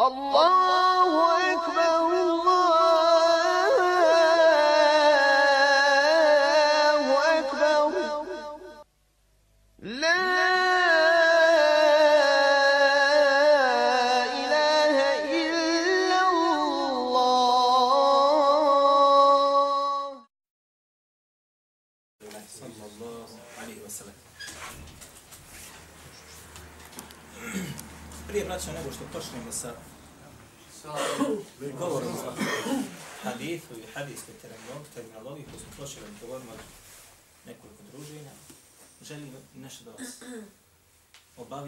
الله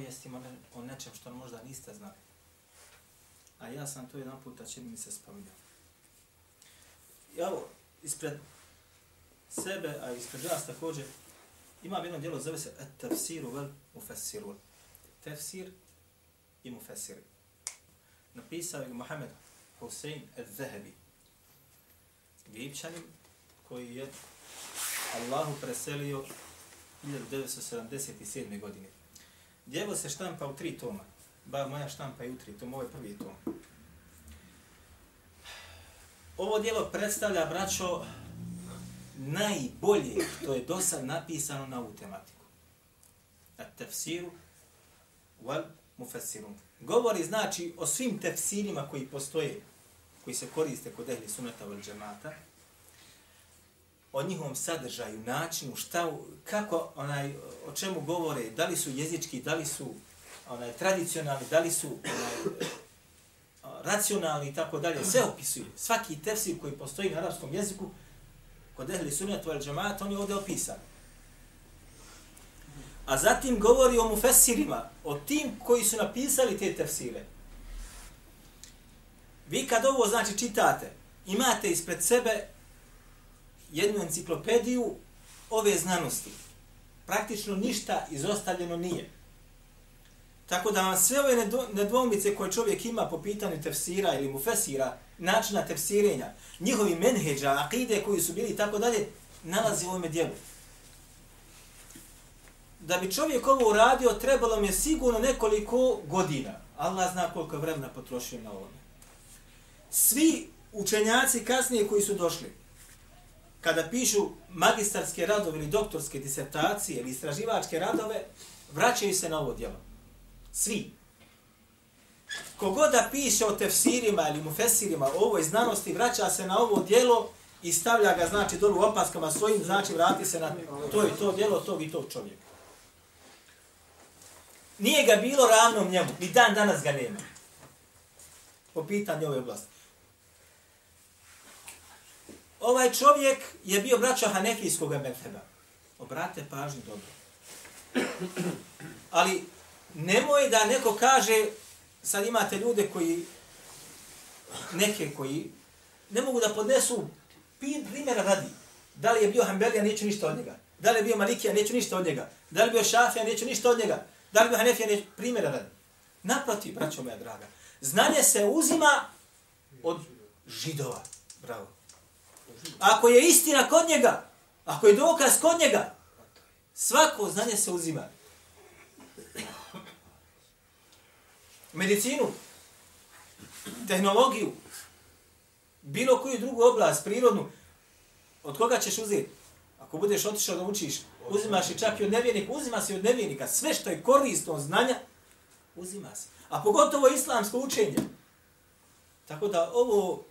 obavijestima o nečem što možda niste znali. A ja sam to jedan puta čini mi se spominjao. Ja evo, ispred sebe, a ispred vas također, imam jedno djelo, zove se At-Tafsiru vel Mufassirun. Tefsir i Mufassir. Napisao je Mohamed Hussein al-Zahabi. Egipćanin koji je Allahu preselio 1977. godine. Djelo se štampa u tri toma. Ba moja štampa je u tri toma, ovo je prvi tom. Ovo djelo predstavlja, braćo, najbolje što je do sad napisano na ovu tematiku. A tefsiru wal mufassirun. Govori znači o svim tefsirima koji postoje, koji se koriste kod ehli sunata wal džemata, o njihovom sadržaju, načinu, šta, kako, onaj, o čemu govore, da li su jezički, da li su onaj, tradicionalni, da li su onaj, racionalni i tako dalje, sve opisuje. Svaki tefsir koji postoji na arapskom jeziku, kod ehli sunnata wal džemata, on je ovdje opisan. A zatim govori o mufesirima, o tim koji su napisali te tefsire. Vi kad ovo znači čitate, imate ispred sebe jednu enciklopediju ove znanosti. Praktično ništa izostavljeno nije. Tako da vam sve ove nedvomice koje čovjek ima po pitanju tefsira ili mufesira, načina tefsirenja, njihovi menheđa, akide koji su bili i tako dalje, nalazi u ovome dijelu. Da bi čovjek ovo uradio, trebalo mi je sigurno nekoliko godina. Allah zna koliko vremena potrošio na ovome. Svi učenjaci kasnije koji su došli, kada pišu magistarske radove ili doktorske disertacije ili istraživačke radove, vraćaju se na ovo djelo. Svi. Kogoda piše o tefsirima ili mufesirima o ovoj znanosti, vraća se na ovo djelo i stavlja ga, znači, dolu opaskama svojim, znači, vrati se na to i to djelo tog i tog čovjeka. Nije ga bilo ravno njemu, ni dan danas ga nema. Po pitanju ove oblasti. Ovaj čovjek je bio braća Hanefijskog metheba. Obrate pažnju dobro. Ali nemoj da neko kaže, sad imate ljude koji, neke koji, ne mogu da podnesu pin primjera radi. Da li je bio Hanbelija, neću ništa od njega. Da li je bio Malikija, neću ništa od njega. Da li je bio Šafija, neću ništa od njega. Da li je bio Hanefija, neću primjera radi. Naprotiv, braćo moja draga, znanje se uzima od židova. Bravo. Ako je istina kod njega, ako je dokaz kod njega, svako znanje se uzima. Medicinu, tehnologiju, bilo koju drugu oblast, prirodnu, od koga ćeš uzeti? Ako budeš otišao da učiš, uzimaš i čak i od nevjernika, uzima se i od nevjernika. Sve što je korisno znanja, uzima se. A pogotovo islamsko učenje. Tako da ovo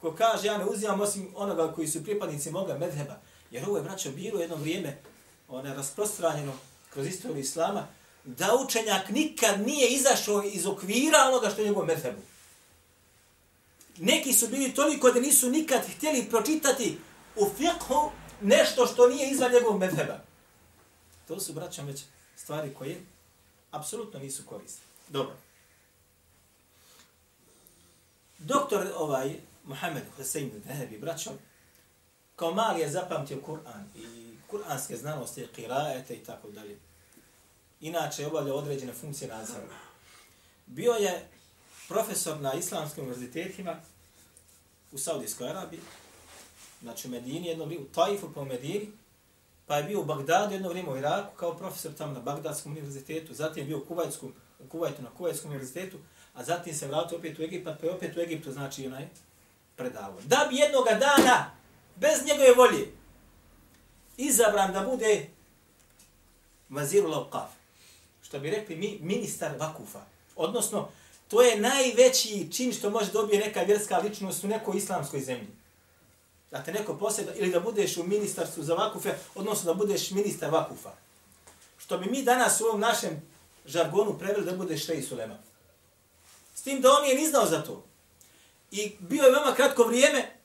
ko kaže ja ne uzimam osim onoga koji su pripadnici moga medheba, jer ovo je braćo bilo jedno vrijeme ono rasprostranjeno kroz istoriju islama, da učenjak nikad nije izašao iz okvira onoga što je njegov medhebu. Neki su bili toliko da nisu nikad htjeli pročitati u fiqhu nešto što nije izvan njegovog medheba. To su, braćom, već stvari koje apsolutno nisu korisne. Dobro. Doktor ovaj, Muhammed Hussein Zahabi, braćom, kao mali je zapamtio Kur'an i kur'anske znanosti, qiraete i tako dalje. Inače je obavljao određene funkcije nadzora. Bio je profesor na islamskim univerzitetima u Saudijskoj Arabiji, znači u Medini, jedno vrijeme, u Taifu po Medini, pa je bio u Bagdadu jedno vrijeme u Iraku kao profesor tamo na Bagdadskom univerzitetu, zatim je bio u Kuvajtskom u Kuvajtu na Kuvajtskom univerzitetu, a zatim se vratio opet u Egipat, pa je opet u Egiptu, znači, onaj, predavao. Da bi jednoga dana, bez njegove volje, izabran da bude vaziru lauqaf. Što bi rekli mi, ministar vakufa. Odnosno, to je najveći čin što može dobije neka vjerska ličnost u nekoj islamskoj zemlji. Da te neko posjeda, ili da budeš u ministarstvu za vakufe, odnosno da budeš ministar vakufa. Što bi mi danas u ovom našem žargonu preveli da budeš šej Sulema. S tim da on je ni znao za to. I bio je veoma kratko vrijeme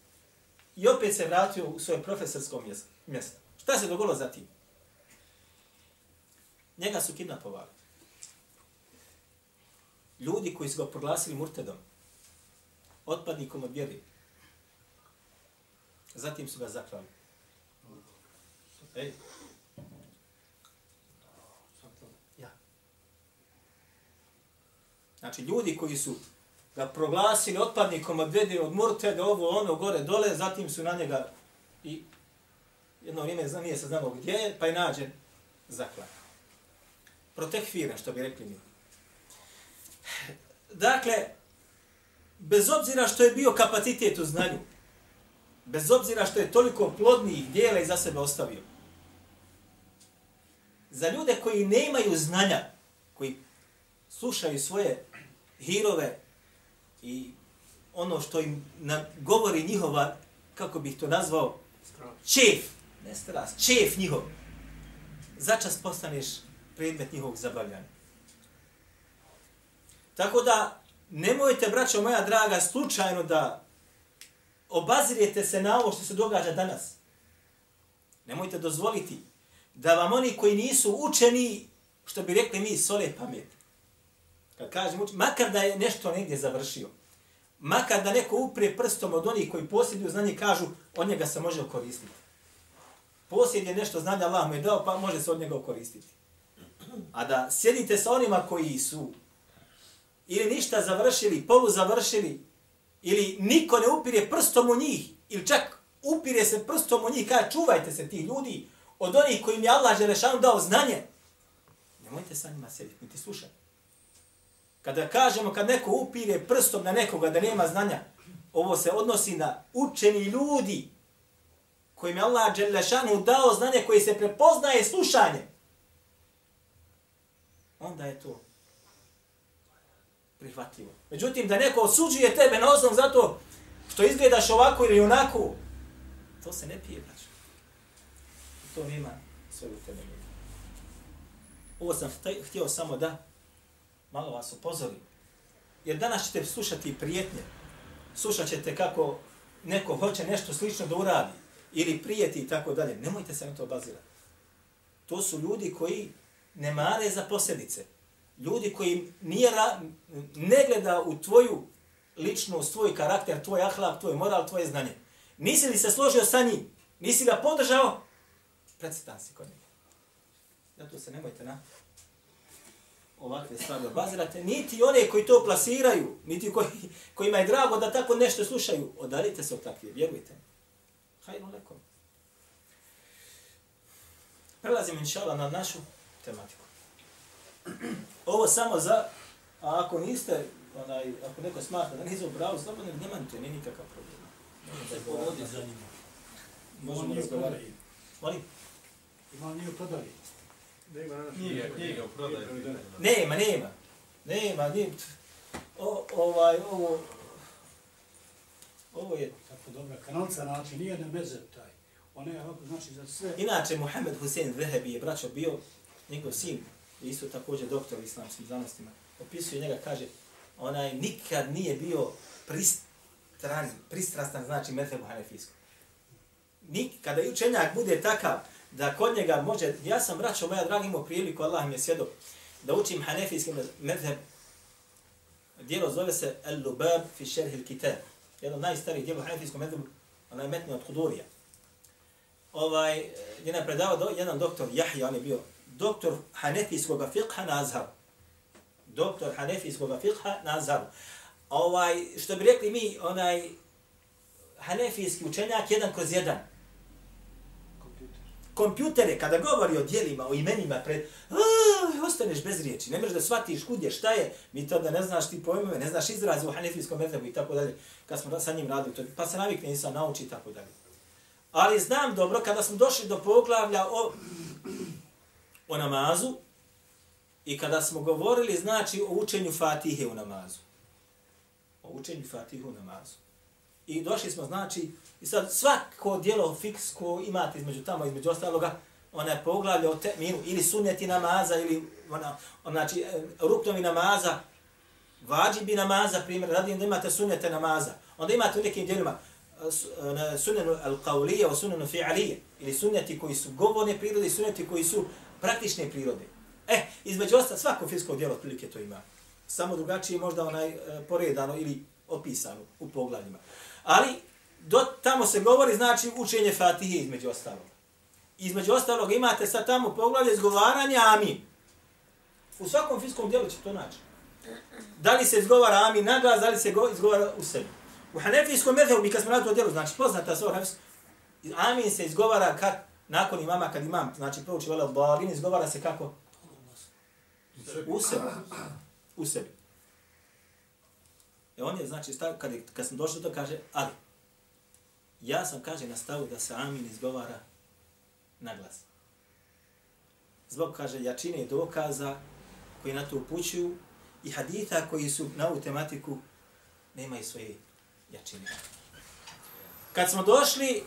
i opet se vratio u svoje profesorsko mjesto. Šta se dogodilo za tim? Njega su kidnapovali. Ljudi koji su ga proglasili murtedom, otpadnikom od vjeri, zatim su ga zaklali. Ej. Ja. Znači, ljudi koji su ga proglasili otpadnikom od vede od murtede, ovo, ono, gore, dole, zatim su na njega i jedno vrijeme zna, nije se znamo gdje je, pa je nađen zaklan. Protekfiran, što bi rekli mi. Dakle, bez obzira što je bio kapacitet u znanju, bez obzira što je toliko plodnih dijela iza sebe ostavio, za ljude koji ne imaju znanja, koji slušaju svoje hirove i ono što im govori njihova, kako bih to nazvao, čef, ne strast, čef njihov, začas postaneš predmet njihovog zabavljanja. Tako da, nemojte, braćo moja draga, slučajno da obazirete se na ovo što se događa danas. Nemojte dozvoliti da vam oni koji nisu učeni, što bi rekli mi, sole pamet. Kad kažem učenje, makar da je nešto negdje završio, makar da neko uprije prstom od onih koji posjeduju znanje, kažu, od njega se može koristiti. Posjed je nešto znanje Allah mu je dao, pa može se od njega koristiti. A da sjedite sa onima koji su ili ništa završili, polu završili, ili niko ne upire prstom u njih, ili čak upire se prstom u njih, kada čuvajte se ti ljudi od onih kojim je Allah Želešanu dao znanje, nemojte sa njima sjediti, niti slušati. Kada kažemo, kad neko upire prstom na nekoga da nema znanja, ovo se odnosi na učeni ljudi kojim je Allah Đelešanu dao znanje koje se prepoznaje slušanje. Onda je to prihvatljivo. Međutim, da neko osuđuje tebe na osnovu zato što izgledaš ovako ili onako, to se ne pije, braću. To nema sve u tebe. Ovo sam htio samo da malo vas upozorim. Jer danas ćete slušati prijetnje. Slušat ćete kako neko hoće nešto slično da uradi ili prijeti i tako dalje. Nemojte se na to bazirati. To su ljudi koji ne mare za posljedice ljudi koji nije ra, ne gleda u tvoju ličnost, tvoj karakter, tvoj ahlak, tvoj moral, tvoje znanje. Nisi li se složio sa njim? Nisi ga podržao? Predstan si kod njega. Zato se nemojte na ovakve stvari obazirate. Niti one koji to plasiraju, niti koji, kojima je drago da tako nešto slušaju, odalite se od takve, vjerujte. Hajno lekom. Prelazim inšala na našu tematiku. Ovo samo za, a ako niste, onaj, ako neko smatra da niste u pravu, slobodno demantuje, nije nikakav problem. Se povodi za njima. Možemo razgovarati. Molim? Ima nije u u prodaju. Nema, nema. Nema, nije. O, ovaj, ovo, ovo je... Tako dobra kanalca, znači nije na mezeb taj. On je ovako, znači za sve. Inače, Muhammed Hussein Vehebi je braćo bio njegov sin, isto također doktor islamskim znanostima, opisuje njega, kaže, onaj nikad nije bio pristran, pristrastan, znači methebu hanefijskom. Nik, kada i učenjak bude takav, da kod njega može, ja sam braćo moja dragi imao priliku, Allah mi je svjedok, da učim hanefijski medheb. dijelo zove se Al-Lubab fi šerhil kitab. Jedno najstarijih dijelo hanefijskom methebu, onaj metni od Hudurija. Ovaj, jedan predavao, jedan doktor, Jahja, on je bio doktor hanefijskog fiqha na Azharu. Doktor hanefijskog fiqha na Azharu. Ovaj, što bi rekli mi, onaj hanefijski učenjak jedan kroz jedan. Kompjutere, kada govori o dijelima, o imenima pred, ah, ostaneš bez riječi, ne možeš da shvatiš kudje šta je, mi to da ne znaš ti pojmove, ne znaš izraze u hanefijskom metabu i tako dalje, kad smo sa njim radili, to, pa se navikne insan nauči i tako dalje. Ali znam dobro, kada smo došli do poglavlja o, o namazu, i kada smo govorili, znači, o učenju fatihe u namazu. O učenju fatihe u namazu. I došli smo, znači, i sad svako dijelo fiksko imate između tamo, između ostaloga, ona je poglavlja o teminu, ili sunneti namaza, ili ona, znači, e, ruknovi namaza, vađibi namaza, primjer, radi da imate sunnete namaza. Onda imate u nekim dijelima e, al-qawlije o fi'alije, ili sunneti koji su govorne prirode, sunneti koji su praktične prirode. E, između ostalo, svako fisko dijelo otprilike to ima. Samo drugačije možda onaj e, poredano ili opisano u poglavljima. Ali, do, tamo se govori, znači, učenje Fatihe između ostalog. Između ostalog imate sad tamo poglavlje izgovaranja amin. U svakom fiskom dijelu će to naći. Da li se izgovara amin na glas, da li se izgovara u sebi. U hanefijskom medhebu, mi kad smo radili to dijelu, znači poznata se hanefijsko, amin se izgovara kad, nakon imama, kad imam, znači prouči vele Allahin, izgovara se kako? U sebi. U sebi. E on je, znači, stav, kad, je, kad sam došao to kaže, ali, ja sam, kaže, na stavu da se amin izgovara na glas. Zbog, kaže, jačine dokaza koji na to upućuju i haditha koji su na ovu tematiku nemaju svoje jačine. Kad smo došli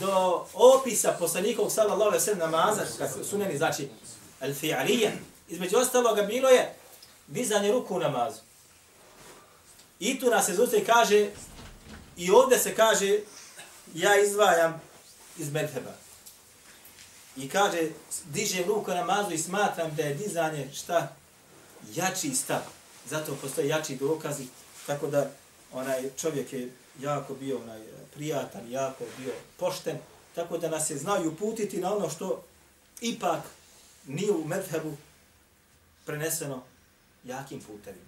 do opisa poslanikovog sallallahu alaihi sallam namaza, kad su suneni, znači, al-fi'alija, između ostaloga bilo je dizanje ruku u namazu. I tu nas se zustavi kaže, i ovdje se kaže, ja izdvajam iz medheba. I kaže, dižem ruku na mazu i smatram da je dizanje šta? Jači stav. Zato postoje jači dokazi. Tako da onaj čovjek je jako bio onaj prijatan, jako bio pošten. Tako da nas se znaju putiti na ono što ipak nije u medhebu preneseno jakim putevima.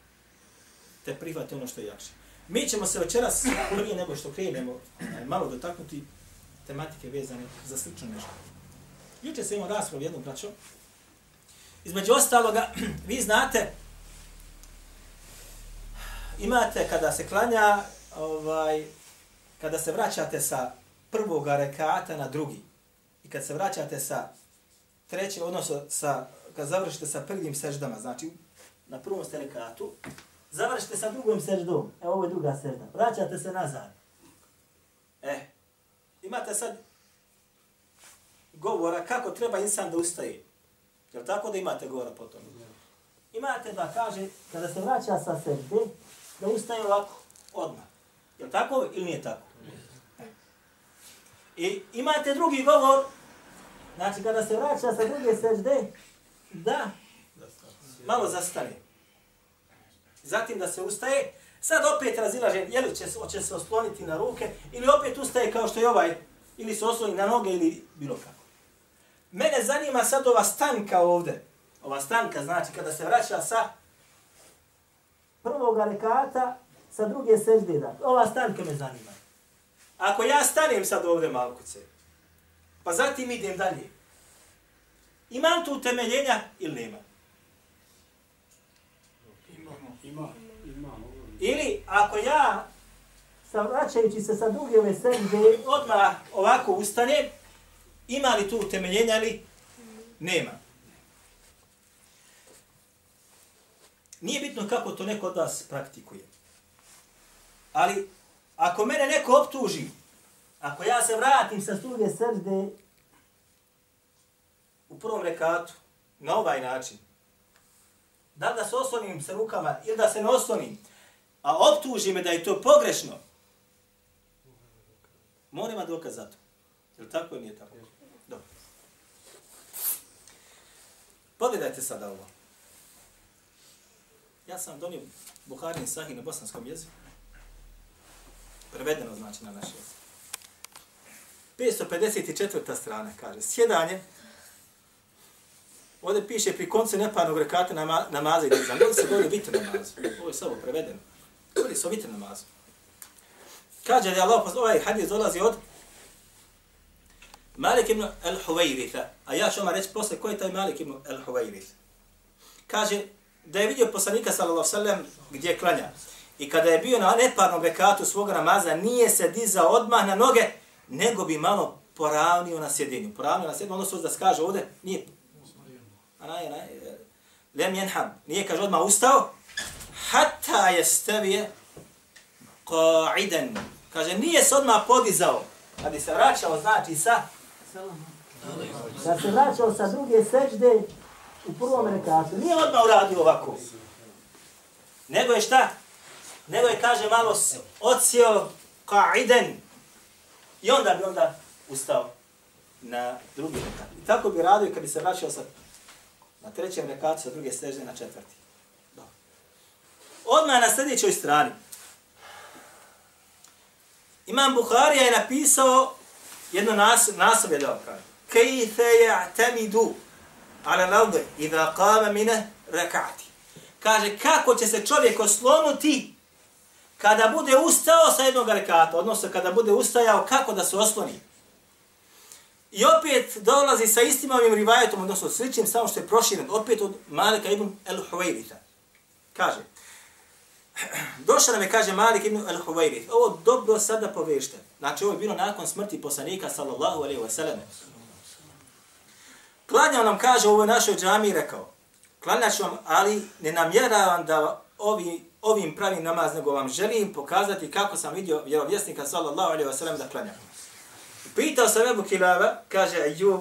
Te prihvati ono što je jakše. Mi ćemo se večeras, prije nego što krenemo, malo dotaknuti tematike vezane za slično nešto. Juče sam imao raspravu jednom braćom. Između ostaloga, vi znate, imate kada se klanja, ovaj, kada se vraćate sa prvog rekata na drugi, i kad se vraćate sa trećeg, odnosno sa, kad završite sa prvim seždama, znači na prvom ste rekatu, završite sa drugom seždom, evo ovo je druga sežda, vraćate se nazad. E, imate sad govora kako treba insan da ustaje. Jel tako da imate govora po tome? Imate da kaže, kada se vraća sa sežde, da ustaje ovako, odmah. Jel tako ili nije tako? I imate drugi govor, znači kada se vraća sa druge sežde, da malo zastane. Zatim da se ustaje, sad opet razilaže, je li će, će se osloniti na ruke, ili opet ustaje kao što je ovaj, ili se osloni na noge, ili bilo kako. Mene zanima sad ova stanka ovde. Ova stanka znači kada se vraća sa prvog rekata sa druge sežde. Ova stanka me zanima. Ako ja stanem sad ovde malkuce, pa zatim idem dalje, imam tu utemeljenja ili nema? Ima, ima, ima. Ili ako ja savraćajući se sa druge ove sežde odmah ovako ustanem, Ima li tu utemeljenja ili nema? Nije bitno kako to neko od vas praktikuje. Ali, ako mene neko optuži, ako ja se vratim sa druge srde u prvom rekatu, na ovaj način, da da se oslonim sa rukama ili da se ne oslonim, a optuži me da je to pogrešno, mora ima dokaz za to. Je li tako ili nije tako? Pogledajte sada ovo. Ja sam donio Buharin Sahih na bosanskom jeziku. Prevedeno znači na naš jezik. 554. strana kaže, sjedanje, ovdje piše pri koncu neparnog rekata nama, namaza i dizan. Ovdje se govori o vitr namazu. Ovo je samo prevedeno. Govori se o vitr namazu. Kaže da je Allah, ovaj hadis dolazi od Malik ibn al-Huwayritha. A ja ću vam reći posle ko je taj Malik ibn al-Huwayritha. kaže da je vidio poslanika sallallahu sallam gdje klanja. I kada je bio na neparnom rekatu svoga namaza, nije se dizao odmah na noge, nego bi malo poravnio na sjedinju. Poravnio na sjedinju, odnosno da se kaže ovdje, nije, anaj, anaj, lem jenham, nije kaže odmah ustao, hatta je stavije qa'idan. Kaže, nije se odmah podizao, kada se vraćao, znači sa, da se vraćao sa druge sežde u prvom rekatu. Nije odmah uradio ovako. Nego je šta? Nego je, kaže, malo odsjeo qa'idan. I onda bi onda ustao na drugi rekat. I tako bi radio kad bi se vraćao sa, na trećem rekatu sa druge sežde na četvrti. Odmah na sljedećoj strani. Imam Bukharija je napisao jedno nas, naslov da opravi. kaže. Kejfe ja'tamidu ala laude idha qama mine rekati. Kaže, kako će se čovjek oslonuti kada bude ustao sa jednog rekata, odnosno kada bude ustajao, kako da se osloni. I opet dolazi sa istim ovim rivajetom, odnosno sličnim, samo što je proširen, opet od Malika ibn el-Huwairita. Kaže, došao nam je, kaže Malik ibn al-Huwairith, ovo dobro sada povešte. Znači, ovo je bilo nakon smrti poslanika, sallallahu alaihi wa sallam. Klanjao nam, kaže, ovo je našoj džami rekao, klanjat ću vam, ali ne namjeravam da ovi, ovim pravim namaz, nego vam želim pokazati kako sam vidio vjerovjesnika, sallallahu alaihi wa sallam, da klanjam. Pitao sam Ebu Kilava, kaže Ejub,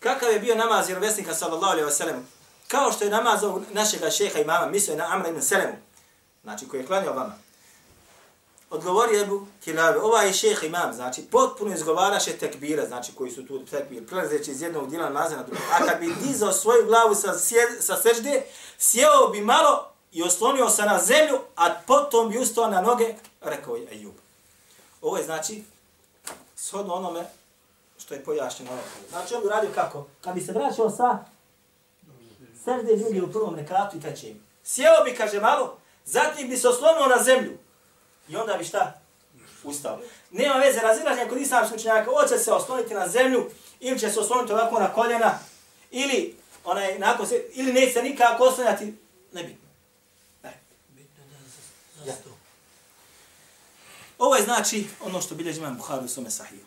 kakav je bio namaz vjerovjesnika, sallallahu alaihi wa sallam, kao što je namaz ovog našega šeha imama, mislio je na Amra ibn Selemu, znači koji je klanjao vama. Odgovori Ebu Ova ovaj šeh imam, znači potpuno izgovaraše tekbira, znači koji su tu tekbir, prelazeći iz jednog dijela namaza na drugo. A kad bi dizao svoju glavu sa, sjed, sa sežde, sjeo bi malo i oslonio se na zemlju, a potom bi ustao na noge, rekao je Ejub. Ovo je znači shodno onome što je pojašnjeno. Znači on bi radio kako? Kad bi se vraćao sa sežde ljudi u prvom rekatu i trećem. Sjeo bi, kaže malo, zatim bi se oslonio na zemlju. I onda bi šta? Ustao. Nema veze, razilaženja kod islamskih učenjaka, hoće se osloniti na zemlju, ili će se osloniti ovako na koljena, ili, onaj, nakon se, ili neće se nikako oslonjati, nebitno. Ne. Bitno da Ja. Ovo je znači ono što bilježi imam Buharu u svome sahiju.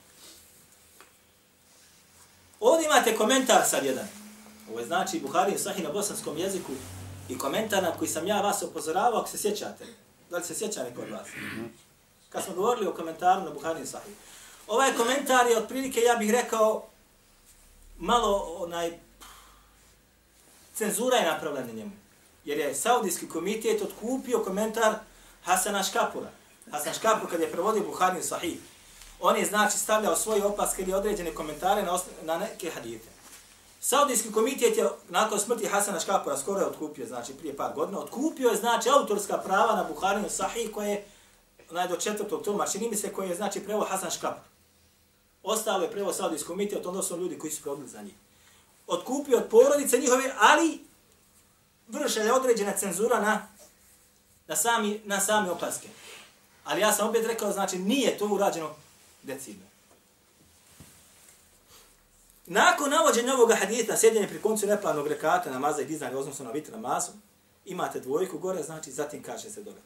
Ovdje imate komentar sad jedan. Ovo je znači Buhari u sahih na bosanskom jeziku i komentar na koji sam ja vas upozoravao, ako se sjećate. Da li se sjeća neko od vas? Kad smo govorili o komentaru na Buhari sahih. Ovaj komentar je otprilike, ja bih rekao, malo onaj, cenzura je napravljena njemu. Jer je Saudijski komitet otkupio komentar Hasana Škapura. Hasan Škapur kad je prevodio Buhari Sahih, on je znači stavljao svoje opaske ili određene komentare na, na neke hadite. Saudijski komitet je nakon smrti Hasana Škapora skoro je otkupio, znači prije par godina, otkupio je znači autorska prava na Buharinu Sahih koje je onaj do četvrtog toma, čini mi se koje je znači prevo Hasan Škapor. Ostalo je prevo Saudijski komitet, onda su ljudi koji su probili za njih. Otkupio od porodice njihove, ali vrše je određena cenzura na, na, sami, na sami opaske. Ali ja sam opet rekao, znači, nije to urađeno decidno. Nakon navođenja ovog hadita, sjedljenje pri koncu neplanog rekata namaza i dizanje odnosno na vitr namazu, imate dvojku gore, znači zatim kaže se dole.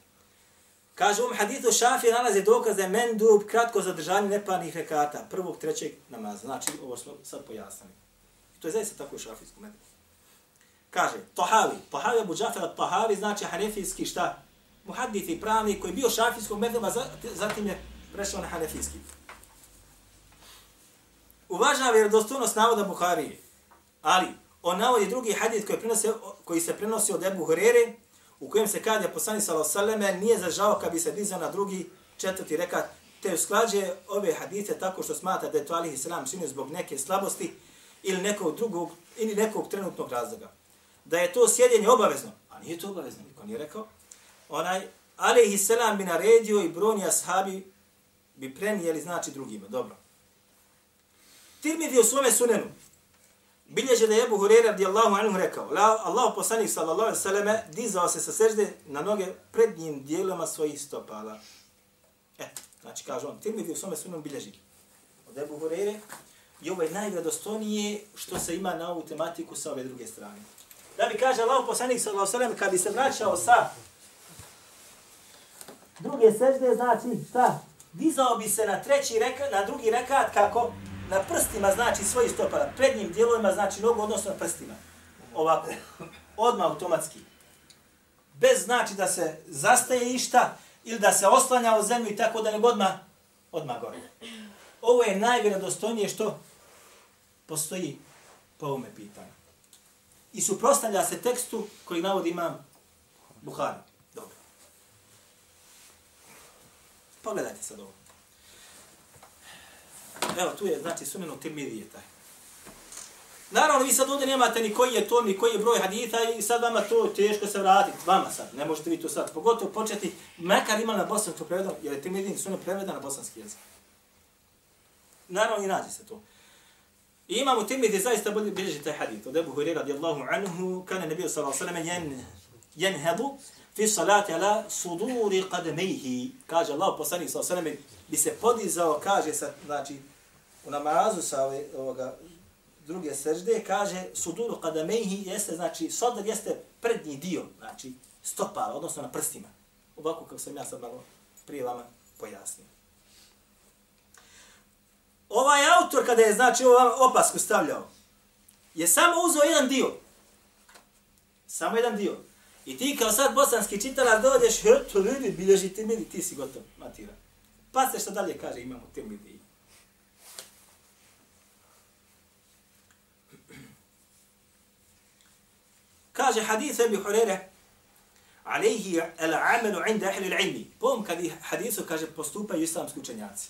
Kaže u ovom hadithu Šafi nalaze dokaze mendub kratko zadržanje neplanih rekata, prvog, trećeg namaza. Znači, ovo smo sad pojasnili. To je zaista tako u šafijskom metodu. Kaže, Tohavi, Tohavi Abu Džafer Tohavi znači hanefijski šta? muhadith i pravnik koji je bio šafijskog medleba, zatim je prešao na hanefijski. Uvažava vjerodostojnost navoda Buharije, ali on navodi drugi hadis koji, prinose, koji se prenosi od Ebu Hurere, u kojem se kaže poslani sallallahu nije zažao kad bi se dizao na drugi četvrti rekat, te usklađe ove hadite tako što smatra da je to alihi selam činio zbog neke slabosti ili nekog drugog ili nekog trenutnog razloga. Da je to sjedjenje obavezno, a nije to obavezno, niko nije rekao, onaj, alihi selam bi naredio i broni ashabi bi prenijeli znači drugima. Dobro. Tirmidhi u svome sunenu bilježe da je Ebu Hureyre radijallahu anhu rekao, La, Allah poslanik sallallahu alaihi sallam dizao se sa sežde na noge prednjim dijelama svojih stopala. E, znači kaže on, Tirmidhi u svome sunenu bilježi od Ebu Hureyre i ovo je najvredostojnije što se ima na ovu tematiku sa ove druge strane. Da bi kaže Allah poslanik sallallahu alaihi sallam kad bi se vraćao sa druge sežde, znači šta? Dizao bi se na treći rekat, na drugi rekat kako na prstima znači svoji stopala, prednjim dijelovima znači nogu odnosno na prstima. Ovako. Odmah automatski. Bez znači da se zastaje išta ili da se oslanja u zemlju i tako da nego odmah odmah gore. Ovo je najvjerodostojnije što postoji po ovome pitanju. I suprostavlja se tekstu koji navodi imam Buhari. Dobro. Pogledajte sad ovo. Evo, tu je, znači, sunenu Tirmidije taj. Naravno, vi sad ovdje nemate ni koji je to, ni koji je broj haditha i sad vama to teško se vratiti. Vama sad, ne možete vi to sad. Pogotovo početi, makar ima na bosanskom prevedu, jer je Tirmidije sunen prevedan na bosanski jezik. Naravno, i nađe se to. I imamo Tirmidije zaista bolje bilježi taj hadith. Od Ebu Hurira radijallahu anhu, kana nebio sallallahu sallam jen, jenhedu fi salati ala suduri qademejhi. Kaže Allah poslanik sallallahu sallam bi se podizao, kaže sa, znači, u namazu sa ove, ovoga, druge sežde, kaže suduru qademejhi jeste, znači, sodar jeste prednji dio, znači, stopala, odnosno na prstima. Ovako kako sam ja sad malo prije vama pojasnio. Ovaj autor kada je znači ovu opasku stavljao, je samo uzeo jedan dio. Samo jedan dio. I ti kao sad bosanski čitalac dođeš, to ljudi bilježi ti mili, ti si gotov, matira. Pa se što dalje kaže, imamo te mili Kaže hadith Ebi Hurere, alaihi el amelu inda ahli ilmi. Pom kad hadisu kaže postupaju islamski učenjaci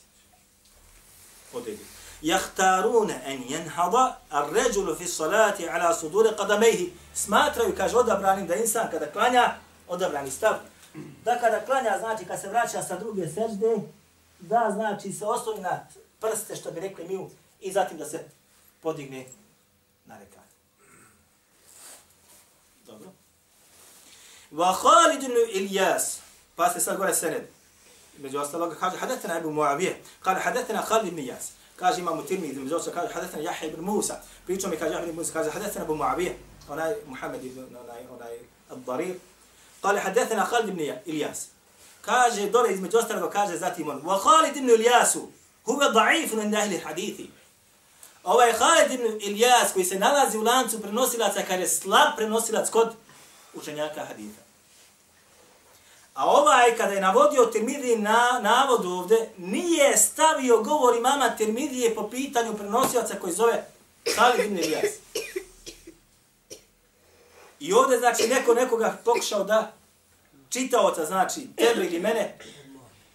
odredi. Jahtarune en jenhada ar-ređulu fi salati ala sudure qadamehi. Smatraju, kaže, odabranim da insan kada klanja, odabrani stav, da kada klanja, znači kad se vraća sa druge sežde, da znači se osloni na prste, što bi rekli mi, i zatim da se podigne na rekat. Dobro. Wa Khalid ibn Ilyas. Pa se sad gore sened. Među ostalog, kaže, hadetena Ebu Moabije. Kaže, hadetena Khalid ibn Ilyas. Kaže, imamo tirmi, između ostalog, kaže, hadetena Jahe ibn Musa. Pričo mi, kaže, Jahe Musa, kaže, hadathana Abu Muawiyah. Onaj, Muhammed ibn, onaj, onaj, Ad-Darir. Kaže, hadetena Khalid ibn Ilyas. Kaže, dole, između ostalog, kaže, zatim on, wa Khalid ibn Ilyasu, Huwa da'ifun in ahli hadithi. Ovaj Khalid ibn Ilyas, koji se nalazi u lancu prenosilaca, kaže, slab prenosilac kod učenjaka haditha. A ovaj, kada je navodio Tirmidiji na navod ovde, nije stavio govor imama Tirmidije po pitanju prenosioca koji zove Salih ibn Iyas. I ovde, znači, neko nekoga pokušao da čitaoca, znači, tebe ili mene,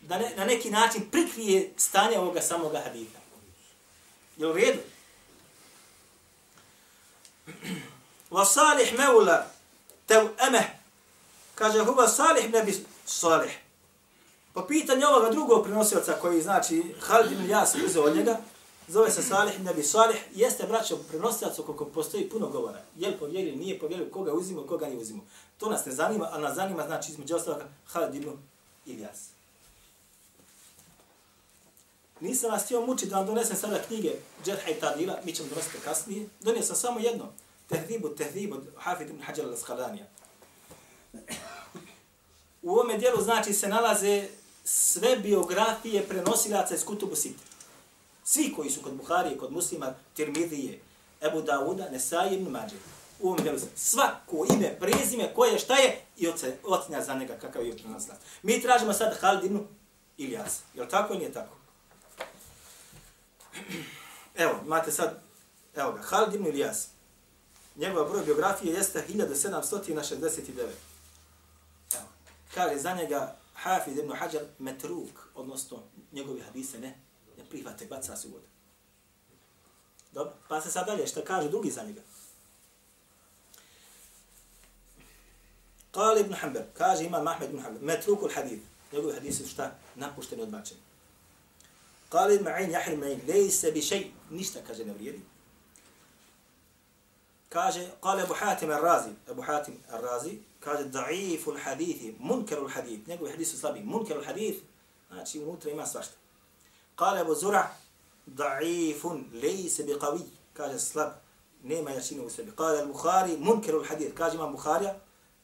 da ne, na neki način prikrije stanje ovoga samoga hadita. Je u redu? Wa salih meula tev emeh kaže huva salih nebi Salih. Po pitanju ovoga drugog prenosioca koji znači Halid ibn Jas uzeo od njega, zove se Salih ibn Abi Salih, jeste braćo prenosilac koliko postoji puno govora. Je li povjerio, nije povjerio, koga uzimo, koga ne uzimo. To nas ne zanima, ali nas zanima znači između ostaloga Halid ibn Ilyas. Nisam vas htio mučiti da vam donesem sada knjige Džerha i Tadila, mi ćemo donositi kasnije. Donio sam samo jedno. Tehdibu, tehdibu, Hafid ibn Hajar al-Skalanija u ovome dijelu znači se nalaze sve biografije prenosilaca iz Kutubu Sita. Svi koji su kod Buharije, kod muslima, Tirmidije, Ebu Dauda, Nesai ibn Mađe. U ovom dijelu svako ime, prezime, koje, šta je i ocenja za njega kakav je prenosilac. Mi tražimo sad Halid ibn Ilyas. Je li tako ili nije tako? Evo, imate sad, evo ga, Halid ibn Ilyas. Njegova broj biografije jeste 1769 Evo. kaže za njega Hafiz ibn Hajar metruk, odnosno njegovi hadise ne, ne prihvate, baca se u vodu. Dobro, pa se sad dalje, šta kaže drugi za njega? Kale ibn Hanbel, kaže ima Mahmed ibn Hanbel, metrukul hadith, njegovi hadise su šta? Napušteni, odbačeni. Kale ibn Ma'in, Jahir Ma'in, lejse bi šej, ništa, kaže, ne vrijedi. Kaže, kale Abu Hatim al-Razi, Abu Hatim al-Razi, kaže da'if al-hadith, munkar al-hadith, njegovi hadith su slabi, munkar al-hadith, znači unutra ima svašta. Kale Abu Zura, da'ifun, lejse bi qavi, kaže slab, nema jačine u sebi. Kale al-Bukhari, munkerul hadith, kaže imam Bukharija,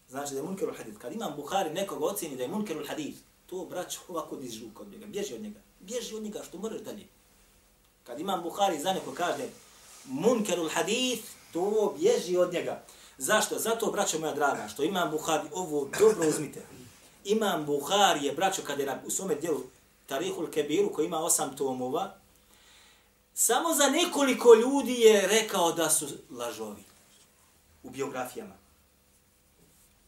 znači da je munkerul hadith. Kad imam Bukhari nekoga ocjeni da je munkerul hadith, to brać ovako dižu kod njega, bježi od njega. Bježi od njega što moraš dalje. Kad imam Bukhari za neko kaže munkerul hadith, to bježi od njega. Zašto? Zato, braćo moja draga, što imam Buhari, ovo dobro uzmite. Imam Buhari je, braćo, kada je na, u svome dijelu Tarihul Kebiru, koji ima osam tomova, samo za nekoliko ljudi je rekao da su lažovi u biografijama.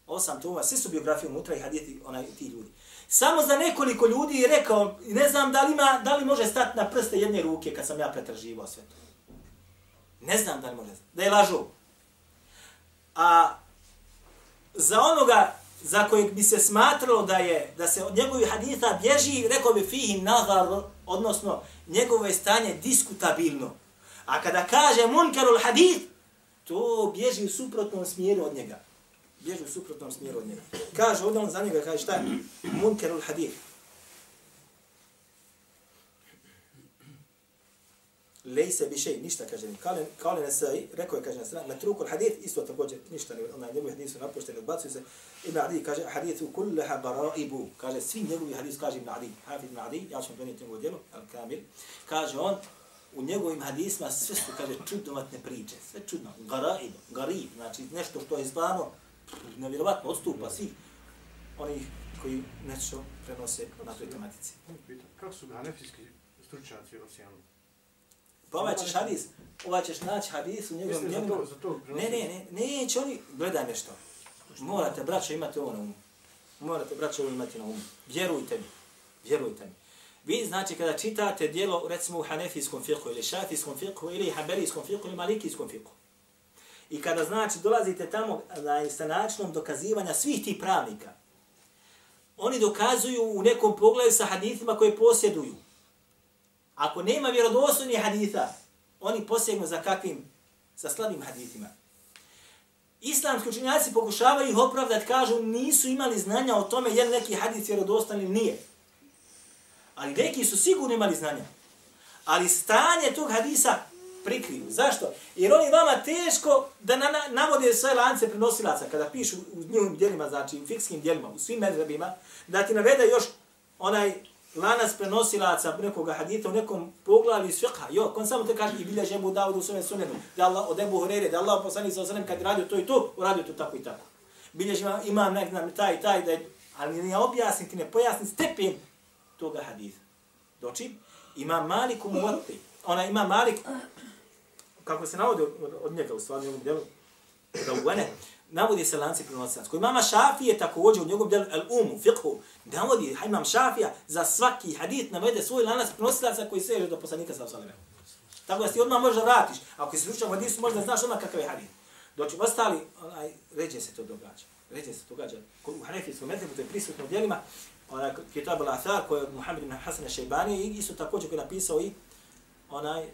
Osam tomova, svi su biografije unutra i hadijeti onaj, ti ljudi. Samo za nekoliko ljudi je rekao, ne znam da li, ima, da li može stati na prste jedne ruke kad sam ja pretraživao sve to. Ne znam da li može, da je lažu. A za onoga za kojeg bi se smatralo da je da se od njegovih haditha bježi, rekao bi fihi nazar, odnosno njegovo je stanje diskutabilno. A kada kaže munkarul hadith, to bježi u suprotnom smjeru od njega. Bježi u suprotnom smjeru od njega. Kaže, ovdje on za njega kaže šta je munkarul hadith. Lejse bi šej, ništa kaže mi. Kale, kale ne sai, rekao je kaže na strana, metrukul hadith, isto također, ništa ne, onaj njegovi hadith su napušteni, odbacuju se. Ibn Adi kaže, hadithu kulleha baraibu, kaže, svi njegovi hadith, kaže Ibn Adi, Hafid Ibn Adi, ja ću vam prenijeti njegovu djelu, al kamil, kaže on, u njegovim hadisma sve su, kaže, čudnovatne priče, sve čudno, garaibu, garib, znači nešto što je zvano, nevjerovatno odstupa svih onih koji nešto prenose na toj tematici. Kako su ga hanefijski stručnjaci ocijenili? Pa ovaj ćeš hadis, ovaj ćeš naći hadis u njegovom Mislim, za to, za to Ne, ne, ne, neće oni, gledaj nešto. Morate, braćo, imati ovo na umu. Morate, braćo, ovo imati na umu. Vjerujte mi, vjerujte mi. Vi, znači, kada čitate dijelo, recimo, u hanefijskom fiqhu, ili šafijskom fiqhu, ili haberijskom fiqhu, ili malikijskom fiqhu. I kada, znači, dolazite tamo na, sa načinom dokazivanja svih tih pravnika, oni dokazuju u nekom pogledu sa hadithima koje posjeduju. Ako nema vjerodostojnih haditha, oni posegnu za kakvim? Sa slabim hadithima. Islamski učenjaci pokušavaju ih opravdati, kažu nisu imali znanja o tome jer neki hadith vjerodostan ili nije. Ali neki su sigurno imali znanja. Ali stanje tog hadisa prikriju. Zašto? Jer oni vama teško da na, na, navode sve lance prenosilaca kada pišu u njihovim dijelima, znači u fikskim dijelima, u svim medrebima, da ti navede još onaj lanac prenosilaca nekoga hadita u nekom poglavlju iz fiqha. Jo, kon samo te kaže i bilja žemu Davudu u svome sunenu. Da Allah od Ebu Hurere, da Allah poslani sa osanem kad radio to i to, uradio to tako i tako. Bilja žema imam nek nam taj i taj, da je, ali ne objasni ti, ne pojasni stepen toga hadita. Doći, ima Malik u Muvati. Ona ima Malik, kako se navode od, od njega u stvarnom delu, da uvene, navodi se lanci prenosilac. Koji mama Šafije također u njegovom djelu Al-Umu, fiqhu, navodi imam Šafija za svaki hadit navede svoj lanac prenosilaca koji seže do poslanika sa osaleme. Tako da si odmah možda vratiš. Ako si slučan hadisu, možda znaš odmah kakav je hadit. Doći ostali, onaj, ređe se to događa. Ređe se to događa. U Hanefijskom medrebu, to je prisutno u djelima, onaj Kitab al-Athar, koji je od Muhammed ibn Hasan al-Shaybani, i isto također koji je napisao i onaj,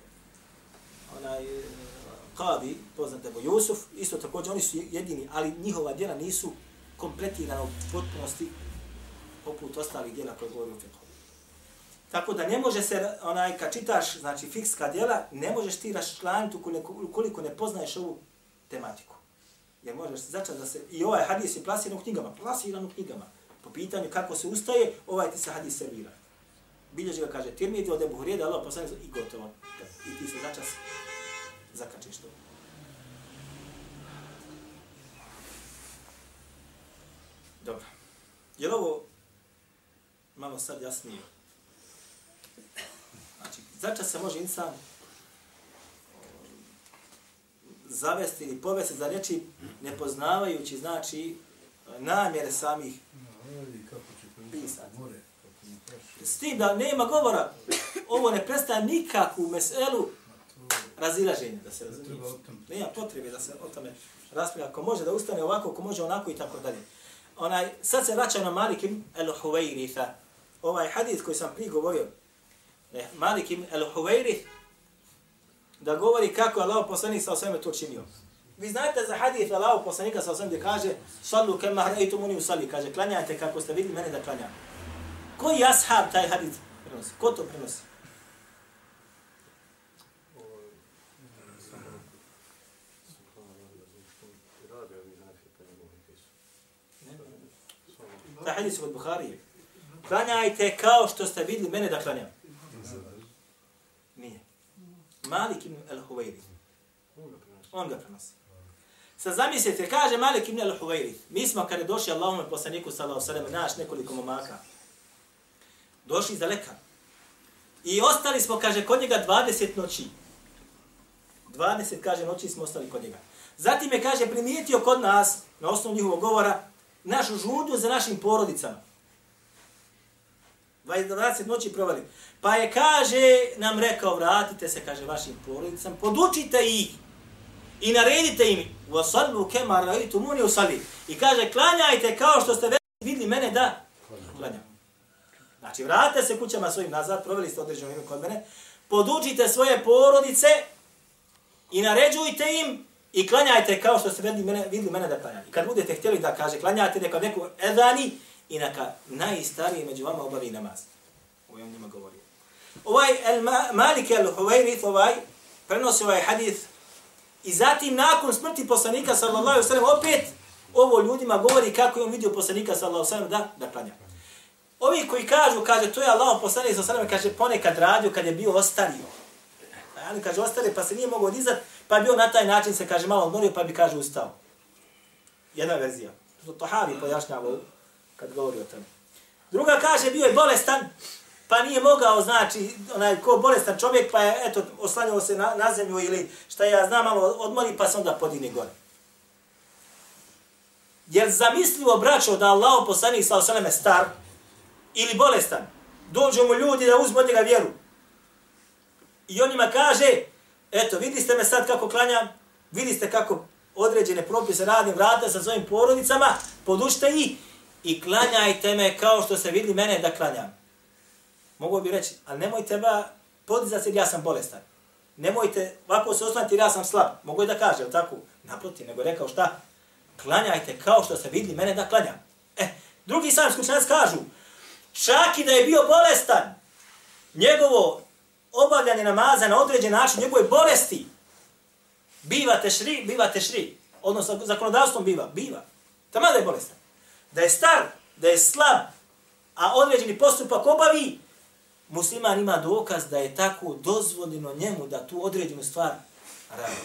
onaj, Qadi, poznat Ebu Jusuf, isto također oni su jedini, ali njihova djela nisu kompletirana u potpunosti poput ostalih djela koje govori o fiqhu. Tako da ne može se, onaj, kad čitaš, znači, fikska djela, ne možeš ti raščlaniti ukoliko ne poznaješ ovu tematiku. Jer možeš se da se, i ovaj hadis je plasiran u knjigama, plasiran u knjigama. Po pitanju kako se ustaje, ovaj ti se hadis servira. Bilježi ga kaže, tirmiti od Ebu Hurije, Allah poslani i gotovo. I ti se začas zakačiš to. Dobro. Je li ovo malo sad jasnije? Znači, začas se može insan um, zavesti ili povesti za reči nepoznavajući, znači, namjere samih pisati. S tim da nema govora, ovo ne prestaje nikakvu meselu razilaženja, da se razumije. Nema potrebe da se o tome raspravlja. Ako može da ustane ovako, ako može onako i tako dalje. Onaj, sad se vraća na Malik ibn al-Huwairitha. Ovaj hadis koji sam prije govorio, ne, Malik ibn al-Huwairith, da govori kako je Allah poslanik sa osvijem to činio. Vi znate za hadis Allah poslanika sa osvijem gdje kaže Sallu kema hrajtu muni usalli, kaže klanjajte kako ste vidjeli mene da klanjam. Koji ashab taj hadis prenosi? Ko to prenosi? Ovoga hadisu kod Buharije. Klanjajte kao što ste vidjeli mene da klanjam. Nije. Malik ibn al-Huwairi. On ga prenosi. Sad zamislite, kaže Malik ibn al-Huwairi, mi smo kada došli Allahome poslaniku sallahu sallam, naš nekoliko momaka, došli za leka. I ostali smo, kaže, kod njega 20 noći. 20, kaže, noći smo ostali kod njega. Zatim je, kaže, primijetio kod nas, na osnovu njihovog govora, našu žudu za našim porodicama. 20 noći provali. Pa je, kaže, nam rekao, vratite se, kaže, vašim porodicama, podučite ih i naredite im, vasallu kema raitu muni usali. I kaže, klanjajte kao što ste vidjeli mene da klanjam. Znači, vratite se kućama svojim nazad, proveli ste određeno ime kod mene, podučite svoje porodice i naređujte im i klanjajte kao što ste vidjeli mene, vidjeli mene da klanjam. I kad budete htjeli da kaže, klanjate, neka neku edani i neka najstariji među vama obavi namaz. Ovo je on njima govorio. Ovaj el Malik el Huwairith, ovaj, prenosi ovaj hadith i zatim nakon smrti poslanika sallallahu alejhi ve sellem opet ovo ljudima govori kako je on vidio poslanika sallallahu alejhi ve sellem da, da klanja. Ovi koji kažu, kaže, to je Allah poslanik sallallahu alaihi sallam, kaže, ponekad radio kad je bio ostario. Ali kaže, ostario pa se nije mogao dizati, pa bi bio na taj način se, kaže, malo odmorio, pa bi, kaže, ustao. Jedna verzija. To Tohavi pojašnjava kad govori o tome. Druga kaže, bio je bolestan, pa nije mogao, znači, onaj ko bolestan čovjek, pa je, eto, oslanjao se na, na zemlju ili šta ja znam, malo odmori, pa se onda podigne gore. Jer zamislivo, braćo, da Allah poslanik sa osaleme star ili bolestan, dođu mu ljudi da uzmu od njega vjeru. I on njima kaže, eto, vidi ste me sad kako klanjam, vidi ste kako određene propise radim, vrata sa svojim porodicama, podušte ih i klanjajte me kao što se vidi mene da klanjam. Mogu bi reći, ali nemojte ba podizati jer ja sam bolestan. Nemojte ovako se oslaniti jer ja sam slab. Mogu da kaže, ali tako? Naproti, nego rekao šta? Klanjajte kao što se vidi mene da klanjam. E, drugi sam skučanac kažu, čak i da je bio bolestan, njegovo obavljanje namaza na određen način, njegove bolesti, biva tešri, biva tešri. Odnosno, zakonodavstvom biva, biva. Tamo da je bolestan. Da je star, da je slab, a određeni postupak obavi, musliman ima dokaz da je tako dozvoljeno njemu da tu određenu stvar radi.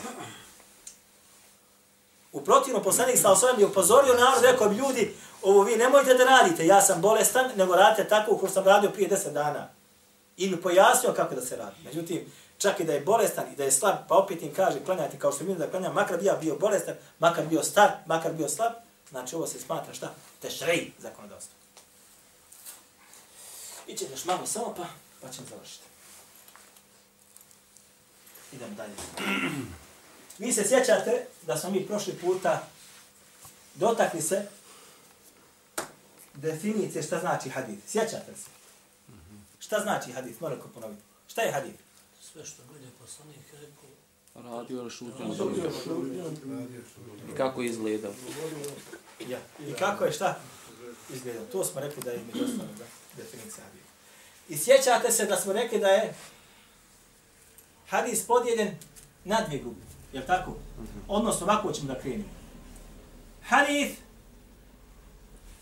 U protivno poslanik sa osvijem je upozorio narod, rekao bi ljudi, ovo vi nemojte da radite, ja sam bolestan, nego radite tako kako sam radio prije deset dana. I mi pojasnio kako da se radi. Međutim, čak i da je bolestan i da je slab, pa opet im kaže, klanjati kao što mi da klanjam, makar bi ja bio bolestan, makar bio star, makar bio slab, znači ovo se smatra šta? Tešrej zakonodavstvo. Iće još malo samo pa, pa ćemo završiti. Idem dalje. Vi se sjećate da smo mi prošli puta dotakli se definicije šta znači hadith. Sjećate se? Šta znači hadith? Moram ko ponoviti. Šta je hadith? Sve što bude poslanik rekao, Radio ili šutnjom. I kako izgleda? Ja. I kako je šta? Izgledao. To smo rekli da je među ostalo da definicija hadith. I sjećate se da smo rekli da je hadis podijeljen na dvije grupe. Je li tako? Odnosno, ovako ćemo da krenimo. Hadith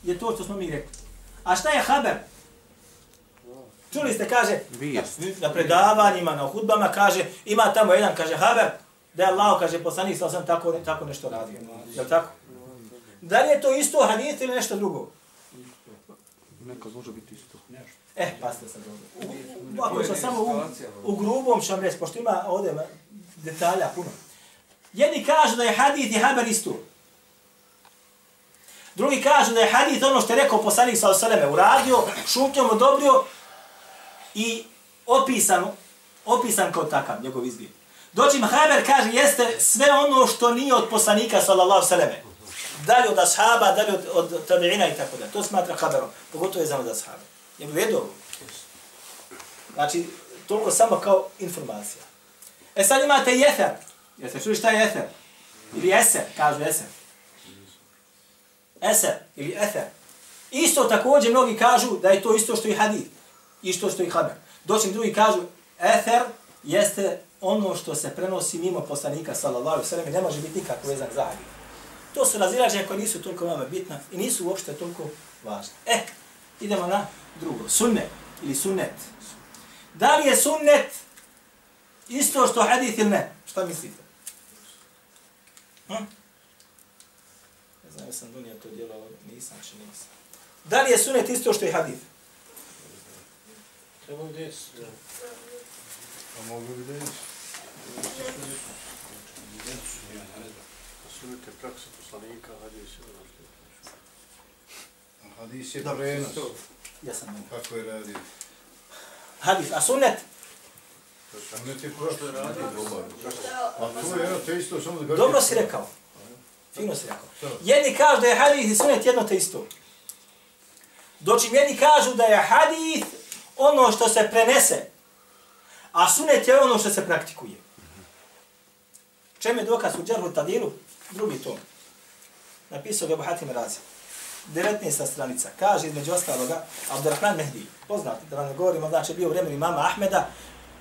je to što smo mi rekli. A šta je haber? Čuli ste, kaže, Vijest. na predavanjima, na hudbama, kaže, ima tamo jedan, kaže, haber, da je Allah, kaže, poslanik sa sam tako, tako nešto radio. Je li tako? Da li je to isto hadith ili nešto drugo? Nekad može biti isto. E, pasite sad ovdje. U- Ako sam samo u, u grubom vam reći, pošto ima ovdje detalja puno. Jedni kažu da je hadith i haber isto. Drugi kažu da je hadith ono što je rekao poslanik sa osaleme uradio, šutnjom odobrio i opisano, opisan kao takav, njegov izgled. Doći Haber kaže, jeste sve ono što nije od poslanika sallallahu sallam. Dalje od ashaba, dalje od, od tabiina i tako da. To smatra Haberom, pogotovo je znam od ashaba. Je li vedo ovo? Znači, toliko samo kao informacija. E sad imate jefer. Jeste čuli šta je efer? Ili eser, kažu eser. Eser ili efer. Isto također mnogi kažu da je to isto što i hadith. Isto što i haber. Doći drugi kažu, eter jeste ono što se prenosi mimo poslanika, sallallahu alaihi sallam, i ne može biti nikako vezan za hadith. To su razilaženja koje nisu toliko vama bitna i nisu uopšte toliko važne. E, idemo na drugo. Sunnet ili sunnet. Da li je sunnet isto što hadith ili ne? Šta mislite? Hm? Ne znam, ja sam dunija to djelao, nisam, či nisam. Da li je sunnet isto što je hadith? Treba bi desiti. A mogu bi da jesu. Sunite praksa poslanika, hadis je Hadis je Dobro, prenos. Ja sam. Kako je radio? Hadith, a sunnet? Sunnet je prošlo je radio. A to je jedno te isto, samo da. Dobro si rekao. Fino si rekao. Jedni kažu da je hadith i sunnet jedno te isto. Doći jedni kažu da je hadith ono što se prenese, a sunnet je ono što se praktikuje. Čem je dokaz u Džerhu Tadiru? Drugi tom. Napisao ga Hatim Razi. 19. stranica. Kaže između ostaloga Abdurrahman Mehdi. Poznati, da vam ne govorimo, znači bio u vremenu imama Ahmeda,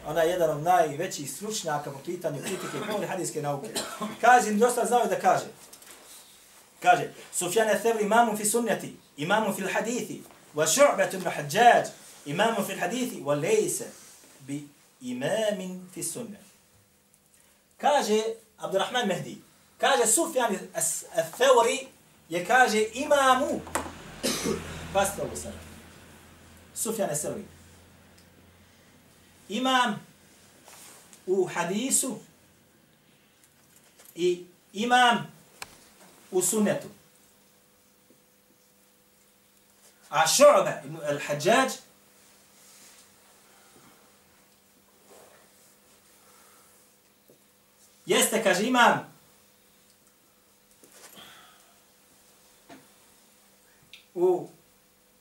ona je jedan od najvećih stručnjaka po pitanju kritike i povore hadijske nauke. Kaže, između ostalo znao je da kaže. Kaže, Sufjane Thevri imamun fi sunnati, imamun fi hadithi, wa šu'betu ibn hađađ, imamun fi hadithi, wa lejse bi imamin fi sunnati. Kaže Abdurrahman Mehdi, kaže Sufjan al-Thawri je kaže imamu, pasta ovo sada, Sufjan al-Thawri, imam u hadisu i imam u sunnetu. A Šu'ba ibn al-Hajjaj jeste, kaže, imam u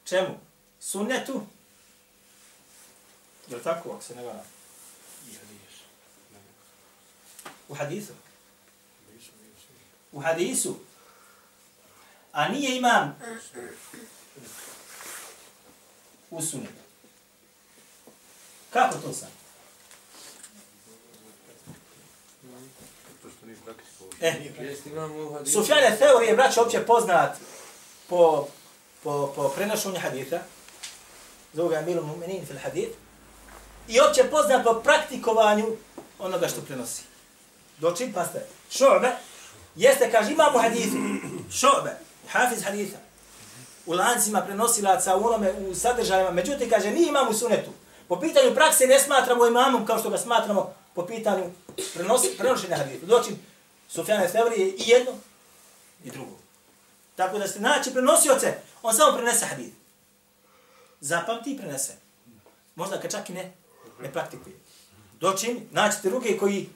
čemu? Sunnetu? Je li tako, ako se ne varam? U hadisu. U hadisu. A nije imam u sunnetu. Kako to sam? To što nije praktikovao. E. Sufjan je Theori je braće opće poznat po, po, po prenošenju haditha. Zove ga Amilu Mu'minin fil hadith. I opće poznat po praktikovanju onoga što prenosi. Doći, paste, šo'be, jeste, kaže, imamo hadithu, šo'be, hafiz haditha, u lancima prenosilaca, u onome, u sadržajima, međutim, kaže, mi imamo sunetu. Po pitanju prakse ne smatramo imamom kao što ga smatramo po pitanju prenosi, prenošenja hadisa. Doći, Sufjane Fevri je i jedno i drugo. Tako da ste naći prenosioce, on samo prenese hadis. Zapamti i prenese. Možda kad čak i ne, ne praktikuje. Doći, naćete druge koji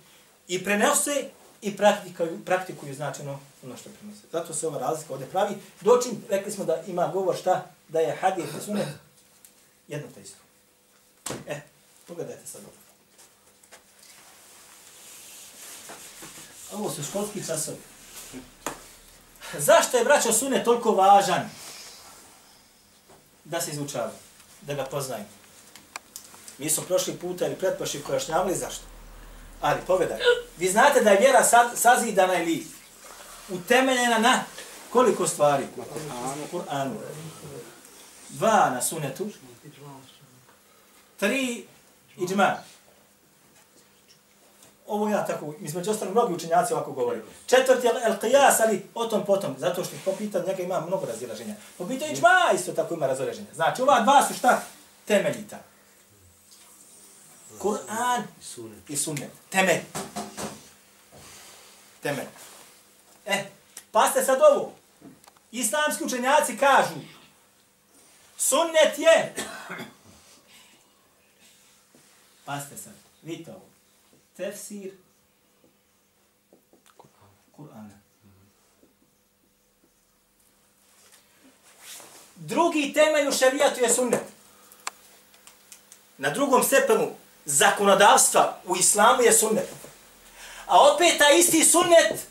i prenose i praktikuju, praktikuju znači ono, ono što prenose. Zato se ova razlika ovdje pravi. Doći, rekli smo da ima govor šta, da je hadis i sunet jedno te isto. E, pogledajte sad ovo. Ovo su školski časovi. Zašto je braćo sunet toliko važan da se izučava, da ga poznajemo? Mi smo prošli puta ili pretprošli pojašnjavali zašto. Ali pogledaj, vi znate da je vjera sad, sazidana ili utemeljena na koliko stvari? U Kur'anu. Dva na sunetu. Tri iđma. Ovo ja tako, između ostalo mnogi učenjaci ovako govori. Četvrti je el qiyas, ali o tom potom, zato što po pitanju njega ima mnogo razilaženja. Po pitanju iđma isto tako ima razilaženja. Znači, ova dva su šta? Temeljita. Kur'an i sunnet. Temelj. Temelj. E, pa ste sad ovo. Islamski učenjaci kažu sunnet je pa ste sad. Vidite ovo. Tefsir Kur'ana. Drugi temelj u šarijatu je sunnet. Na drugom stepenu zakonodavstva u islamu je sunnet. A opet ta isti sunnet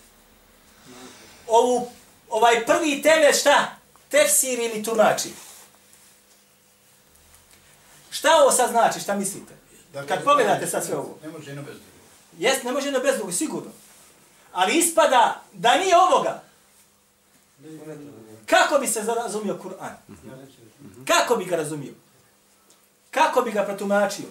ovu, ovaj prvi temelj šta? Tefsir ili tumači. Šta ovo sad znači? Šta mislite? Kad pogledate sad sve ovo. Ne može jedno bez drugog. Jest, ne može jedno bez drugog, sigurno. Ali ispada da nije ovoga, Kako bi se razumio Kur'an? Kako bi ga razumio? Kako bi ga protumačio?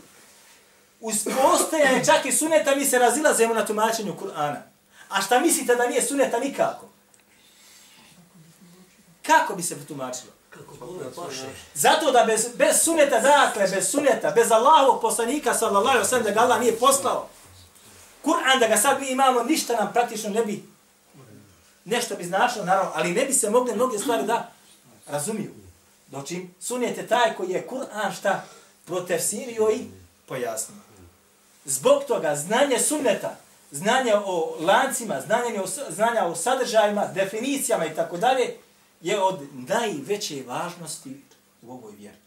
Uz postojanje čak i suneta mi se razilazimo na tumačenju Kur'ana. A šta mislite da nije suneta nikako? Kako bi se protumačilo? Kako. Zato da bez, bez suneta, dakle, bez suneta, bez Allahovog poslanika, sallallahu alaihi wa sallam, da ga Allah nije poslao, Kur'an da ga sad mi imamo, ništa nam praktično ne bi, nešto bi značilo, naravno, ali ne bi se mogle mnoge stvari da razumiju. Doći, sunnet je taj koji je Kur'an šta protefsirio i pojasnio. Zbog toga, znanje sunneta, znanje o lancima, znanje o, znanja o sadržajima, definicijama i tako dalje, je od najveće važnosti u ovoj vjeri.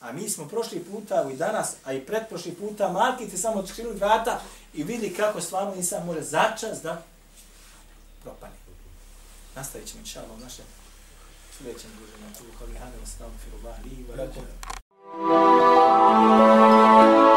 A mi smo prošli puta i danas, a i pretprošli puta, malki ti samo otkrili vrata i vidi kako stvarno nisam može začas da propane. Nastavit ćemo inšalvo naše sljedećem druženju. Tu kolihane, ostavno, firubali, i vrata. Thank you.